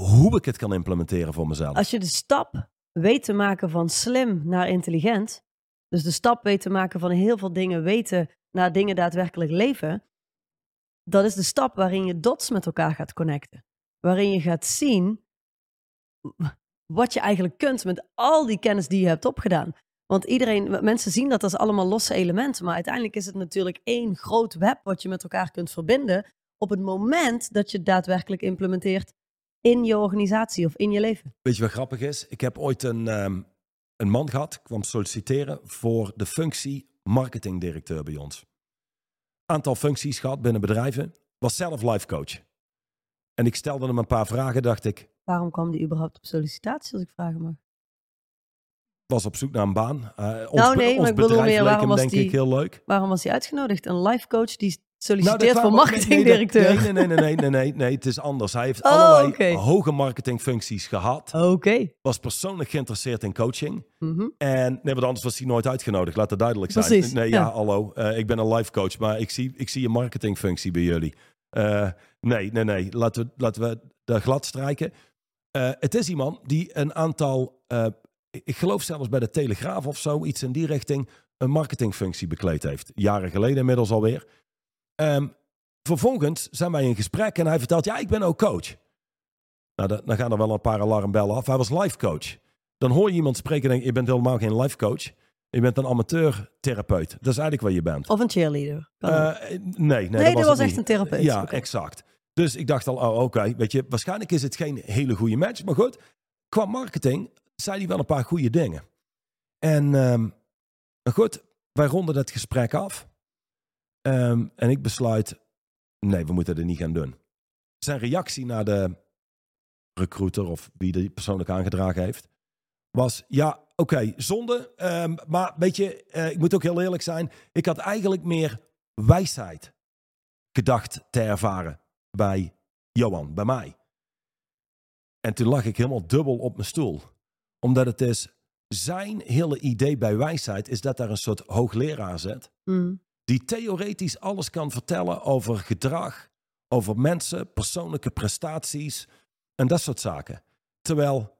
hoe ik het kan implementeren voor mezelf. Als je de stap weet te maken van slim naar intelligent, dus de stap weet te maken van heel veel dingen weten naar dingen daadwerkelijk leven, dat is de stap waarin je dots met elkaar gaat connecten. Waarin je gaat zien wat je eigenlijk kunt met al die kennis die je hebt opgedaan. Want iedereen, mensen zien dat als allemaal losse elementen, maar uiteindelijk is het natuurlijk één groot web wat je met elkaar kunt verbinden op het moment dat je het daadwerkelijk implementeert in je organisatie of in je leven. Weet je wat grappig is? Ik heb ooit een, ehm, een man gehad, kwam solliciteren voor de functie marketingdirecteur bij ons. Aantal functies gehad binnen bedrijven, was zelf life coach. En ik stelde hem een paar vragen, dacht ik, Waarom kwam die überhaupt op sollicitatie, als ik vragen mag? was op zoek naar een baan. Eh, ons Nou, nee, maar ik bedoel meer, waarom was denk die- ik heel leuk. Waarom was hij uitgenodigd? Een life coach die solliciteert dat voor marketingdirecteur. Nee, nee, nee, nee, nee, nee, nee, nee, het is anders. Hij heeft [LAUGHS] Oh, allerlei hoge marketingfuncties gehad. Oké. Was persoonlijk geïnteresseerd in coaching. Mhm. En nee, want anders was hij nooit uitgenodigd. Laat het duidelijk zijn. Precies, Nee, ja, ja. hallo. eh, ik ben een life coach, maar ik zie, ik zie een marketingfunctie bij jullie. Eh, nee, nee, nee. Laten we, laten we de glad strijken. Eh, het is iemand die een aantal, ik geloof zelfs bij de Telegraaf of zo, iets in die richting, een marketingfunctie bekleed heeft. Jaren geleden inmiddels alweer. Ehm, vervolgens zijn wij in gesprek en hij vertelt, ja, ik ben ook coach. Nou, da- dan gaan er wel een paar alarmbellen af. Hij was life coach. Dan hoor je iemand spreken en denk je, je bent helemaal geen life coach. Je bent een amateurtherapeut. Dat is eigenlijk wat je bent. Of een cheerleader. Ook. Eh, nee, nee, nee, dat dat was het echt niet. een therapeut. Ja, exact. Dus ik dacht al, oh, oké, weet je, waarschijnlijk is het geen hele goede match. Maar goed, qua marketing zei hij wel een paar goede dingen. En ehm, goed, wij ronden dat gesprek af. Ehm, en ik besluit, nee, we moeten het niet gaan doen. Zijn reactie naar de recruiter of wie die persoonlijk aangedragen heeft, was ja, oké, zonde. ehm, maar weet je, eh, ik moet ook heel eerlijk zijn. Ik had eigenlijk meer wijsheid gedacht te ervaren bij Johan, bij mij. En toen lag ik helemaal dubbel op mijn stoel. Omdat het is, zijn hele idee bij wijsheid is dat daar een soort hoogleraar zit. Mm. Die theoretisch alles kan vertellen over gedrag, over mensen, persoonlijke prestaties en dat soort zaken. Terwijl,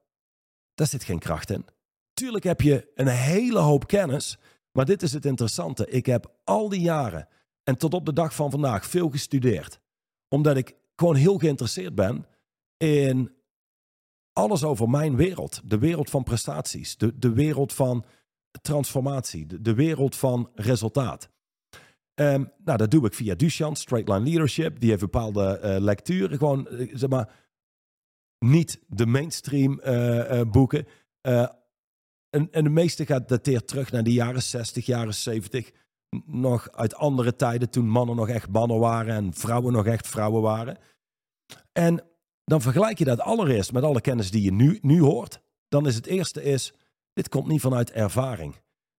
daar zit geen kracht in. Tuurlijk heb je een hele hoop kennis, maar dit is het interessante. Ik heb al die jaren en tot op de dag van vandaag veel gestudeerd. Omdat ik gewoon heel geïnteresseerd ben in alles over mijn wereld. De wereld van prestaties, de, de wereld van transformatie, de, de wereld van resultaat. Ehm, nou, dat doe ik via Duchamp, Straight Line Leadership. Die heeft bepaalde eh, lecturen, gewoon, eh, zeg maar, niet de mainstream eh, boeken. En, en de meeste gaat dateert terug naar de jaren 60, jaren 70. N- Nog uit andere tijden, toen mannen nog echt mannen waren en vrouwen nog echt vrouwen waren. En dan vergelijk je dat allereerst met alle kennis die je nu, nu hoort. Dan is het eerste is, dit komt niet vanuit ervaring.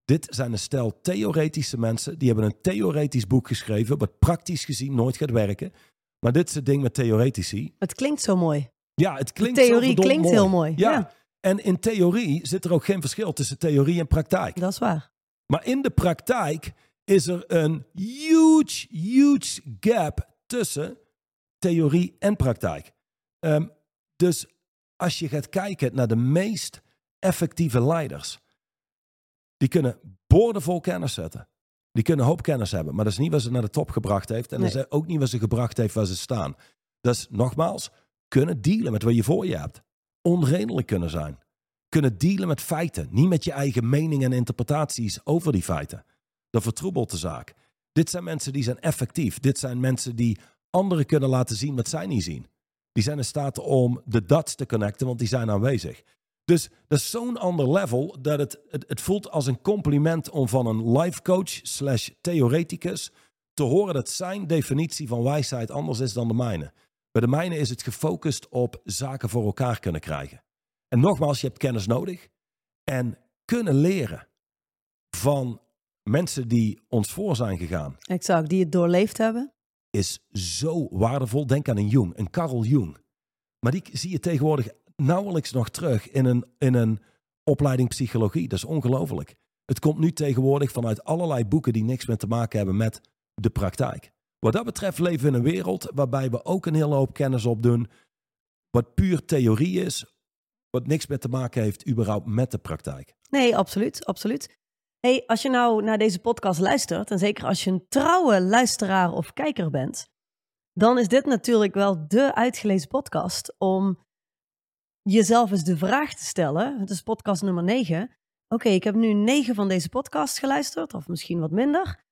Dit zijn een stel theoretische mensen. Die hebben een theoretisch boek geschreven, wat praktisch gezien nooit gaat werken. Maar dit is het ding met theoretici. Het klinkt zo mooi. Ja, het klinkt Theorie zo verdomd klinkt mooi. heel mooi, Ja. ja. En in theorie zit er ook geen verschil tussen theorie en praktijk. Dat is waar. Maar in de praktijk is er een huge, huge gap tussen theorie en praktijk. Ehm, dus als je gaat kijken naar de meest effectieve leiders, die kunnen boordevol kennis zetten. Die kunnen een hoop kennis hebben, maar dat is niet wat ze naar de top gebracht heeft. En Nee. dat is ook niet wat ze gebracht heeft waar ze staan. Dat is nogmaals, kunnen dealen met wat je voor je hebt. Onredelijk kunnen zijn. Kunnen dealen met feiten. Niet met je eigen mening en interpretaties over die feiten. Dat vertroebelt de zaak. Dit zijn mensen die zijn effectief. Dit zijn mensen die anderen kunnen laten zien wat zij niet zien. Die zijn in staat om de dots te connecten, want die zijn aanwezig. Dus dat is zo'n ander level dat het, het, het voelt als een compliment om van een life coach slash theoreticus te horen dat zijn definitie van wijsheid anders is dan de mijne. Bij de mijne is het gefocust op zaken voor elkaar kunnen krijgen. En nogmaals, je hebt kennis nodig en kunnen leren van mensen die ons voor zijn gegaan. Exact, die het doorleefd hebben. Is zo waardevol. Denk aan een Jung, een Carl Jung. Maar die zie je tegenwoordig nauwelijks nog terug in een, in een opleiding psychologie. Dat is ongelooflijk. Het komt nu tegenwoordig vanuit allerlei boeken die niks meer te maken hebben met de praktijk. Wat dat betreft leven we in een wereld waarbij we ook een hele hoop kennis opdoen. Wat puur theorie is, wat niks meer te maken heeft überhaupt met de praktijk. Nee, absoluut, absoluut. Hey, als je nou naar deze podcast luistert, en zeker als je een trouwe luisteraar of kijker bent, dan is dit natuurlijk wel de uitgelezen podcast om jezelf eens de vraag te stellen. Het is podcast nummer 9. Oké, ik heb nu negen van deze podcasts geluisterd, of misschien wat minder.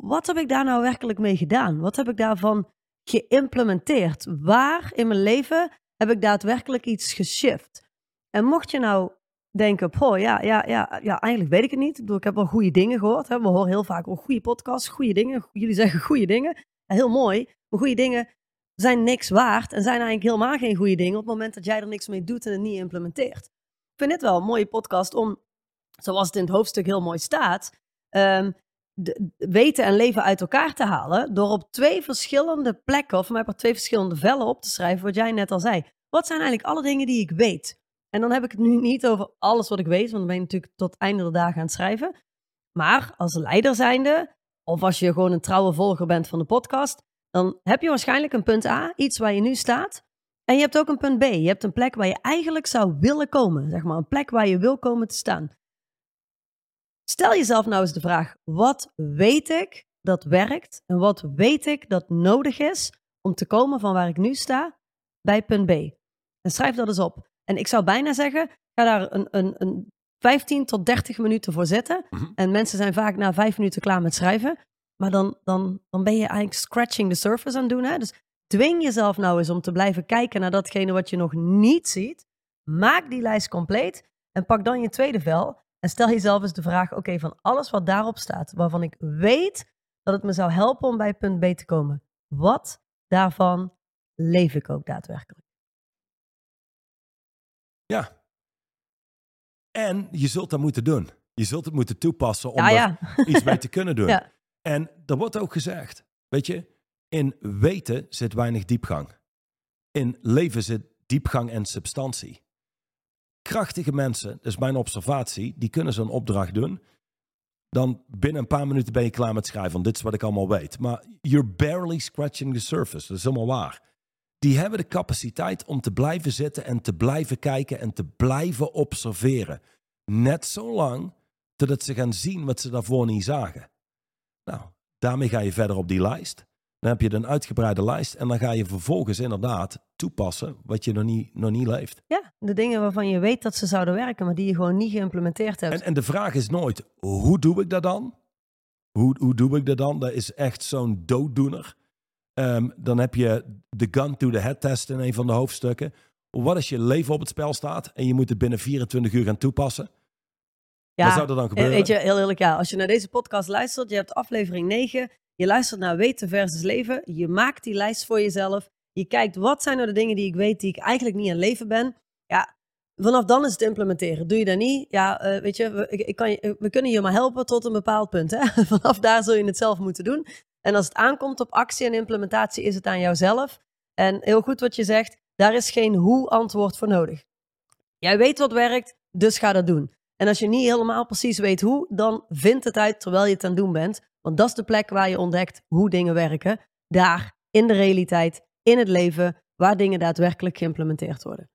Wat heb ik daar nou werkelijk mee gedaan? Wat heb ik daarvan geïmplementeerd? Waar in mijn leven heb ik daadwerkelijk iets geshift? En mocht je nou denken, oh ja, ja, ja, ja, eigenlijk weet ik het niet. Ik bedoel, ik heb wel goede dingen gehoord. Hè? We horen heel vaak wel goede podcasts, goede dingen. Jullie zeggen goede dingen. heel mooi. Maar goede dingen zijn niks waard en zijn eigenlijk helemaal geen goede dingen op het moment dat jij er niks mee doet en het niet implementeert. Ik vind dit wel een mooie podcast om, zoals het in het hoofdstuk heel mooi staat, de, weten en leven uit elkaar te halen door op twee verschillende plekken, of maar op twee verschillende vellen op te schrijven, wat jij net al zei. Wat zijn eigenlijk alle dingen die ik weet? En dan heb ik het nu niet over alles wat ik weet, want dan ben je natuurlijk tot einde de dagen aan het schrijven. Maar als leider zijnde, of als je gewoon een trouwe volger bent van de podcast, dan heb je waarschijnlijk een punt A, iets waar je nu staat. En je hebt ook een punt B. Je hebt een plek waar je eigenlijk zou willen komen. Zeg maar een plek waar je wil komen te staan. Stel jezelf nou eens de vraag: wat weet ik dat werkt? En wat weet ik dat nodig is om te komen van waar ik nu sta bij punt B? En schrijf dat eens op. En ik zou bijna zeggen: ga daar een, een, een 15 tot 30 minuten voor zitten. Mhm. En mensen zijn vaak na vijf minuten klaar met schrijven. Maar dan, dan, dan ben je eigenlijk scratching the surface aan het doen. Hè? Dus dwing jezelf nou eens om te blijven kijken naar datgene wat je nog niet ziet. Maak die lijst compleet en pak dan je tweede vel. En stel jezelf eens de vraag: oké, van alles wat daarop staat, waarvan ik weet dat het me zou helpen om bij punt B te komen, wat daarvan leef ik ook daadwerkelijk? Ja. En je zult dat moeten doen. Je zult het moeten toepassen om er iets mee te kunnen [LAUGHS] doen. Ja. En er wordt ook gezegd, weet je, in weten zit weinig diepgang. In leven zit diepgang en substantie. Krachtige mensen, dat is mijn observatie, die kunnen zo'n opdracht doen. Dan binnen een paar minuten ben je klaar met schrijven, want dit is wat ik allemaal weet. Maar you're barely scratching the surface, dat is helemaal waar. Die hebben de capaciteit om te blijven zitten en te blijven kijken en te blijven observeren. Net zo lang totdat ze gaan zien wat ze daarvoor niet zagen. Nou, daarmee ga je verder op die lijst. Dan heb je een uitgebreide lijst en dan ga je vervolgens inderdaad toepassen wat je nog niet, nog niet leeft. Ja, de dingen waarvan je weet dat ze zouden werken, maar die je gewoon niet geïmplementeerd hebt. En, en de vraag is nooit, hoe doe ik dat dan? Hoe, hoe doe ik dat dan? Dat is echt zo'n dooddoener. Ehm, dan heb je de gun to the head test in een van de hoofdstukken. Wat als je leven op het spel staat en je moet het binnen 24 uur gaan toepassen? Ja, Wat zou er dan gebeuren? Weet je, heel eerlijk, ja. Als je naar deze podcast luistert, je hebt aflevering 9, je luistert naar weten versus leven, je maakt die lijst voor jezelf, je kijkt wat zijn nou de dingen die ik weet die ik eigenlijk niet aan leven ben. Ja, vanaf dan is het implementeren. Doe je dat niet? Ja, uh, weet je, we, ik, kan je, we kunnen je maar helpen tot een bepaald punt. Hè? [LAUGHS] Vanaf daar zul je het zelf moeten doen. En als het aankomt op actie en implementatie, is het aan jouzelf. En heel goed wat je zegt, daar is geen hoe-antwoord voor nodig. Jij weet wat werkt, dus ga dat doen. En als je niet helemaal precies weet hoe, dan vind het uit terwijl je het aan het doen bent. Want dat is de plek waar je ontdekt hoe dingen werken. Daar, in de realiteit, in het leven, waar dingen daadwerkelijk geïmplementeerd worden.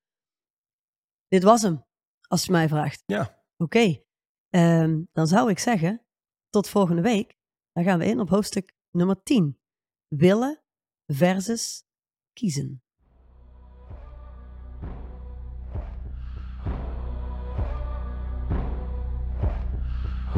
Dit was hem, als je mij vraagt. Ja. Oké, ehm, dan zou ik zeggen, tot volgende week. Dan gaan we in op hoofdstuk nummer 10. Willen versus kiezen.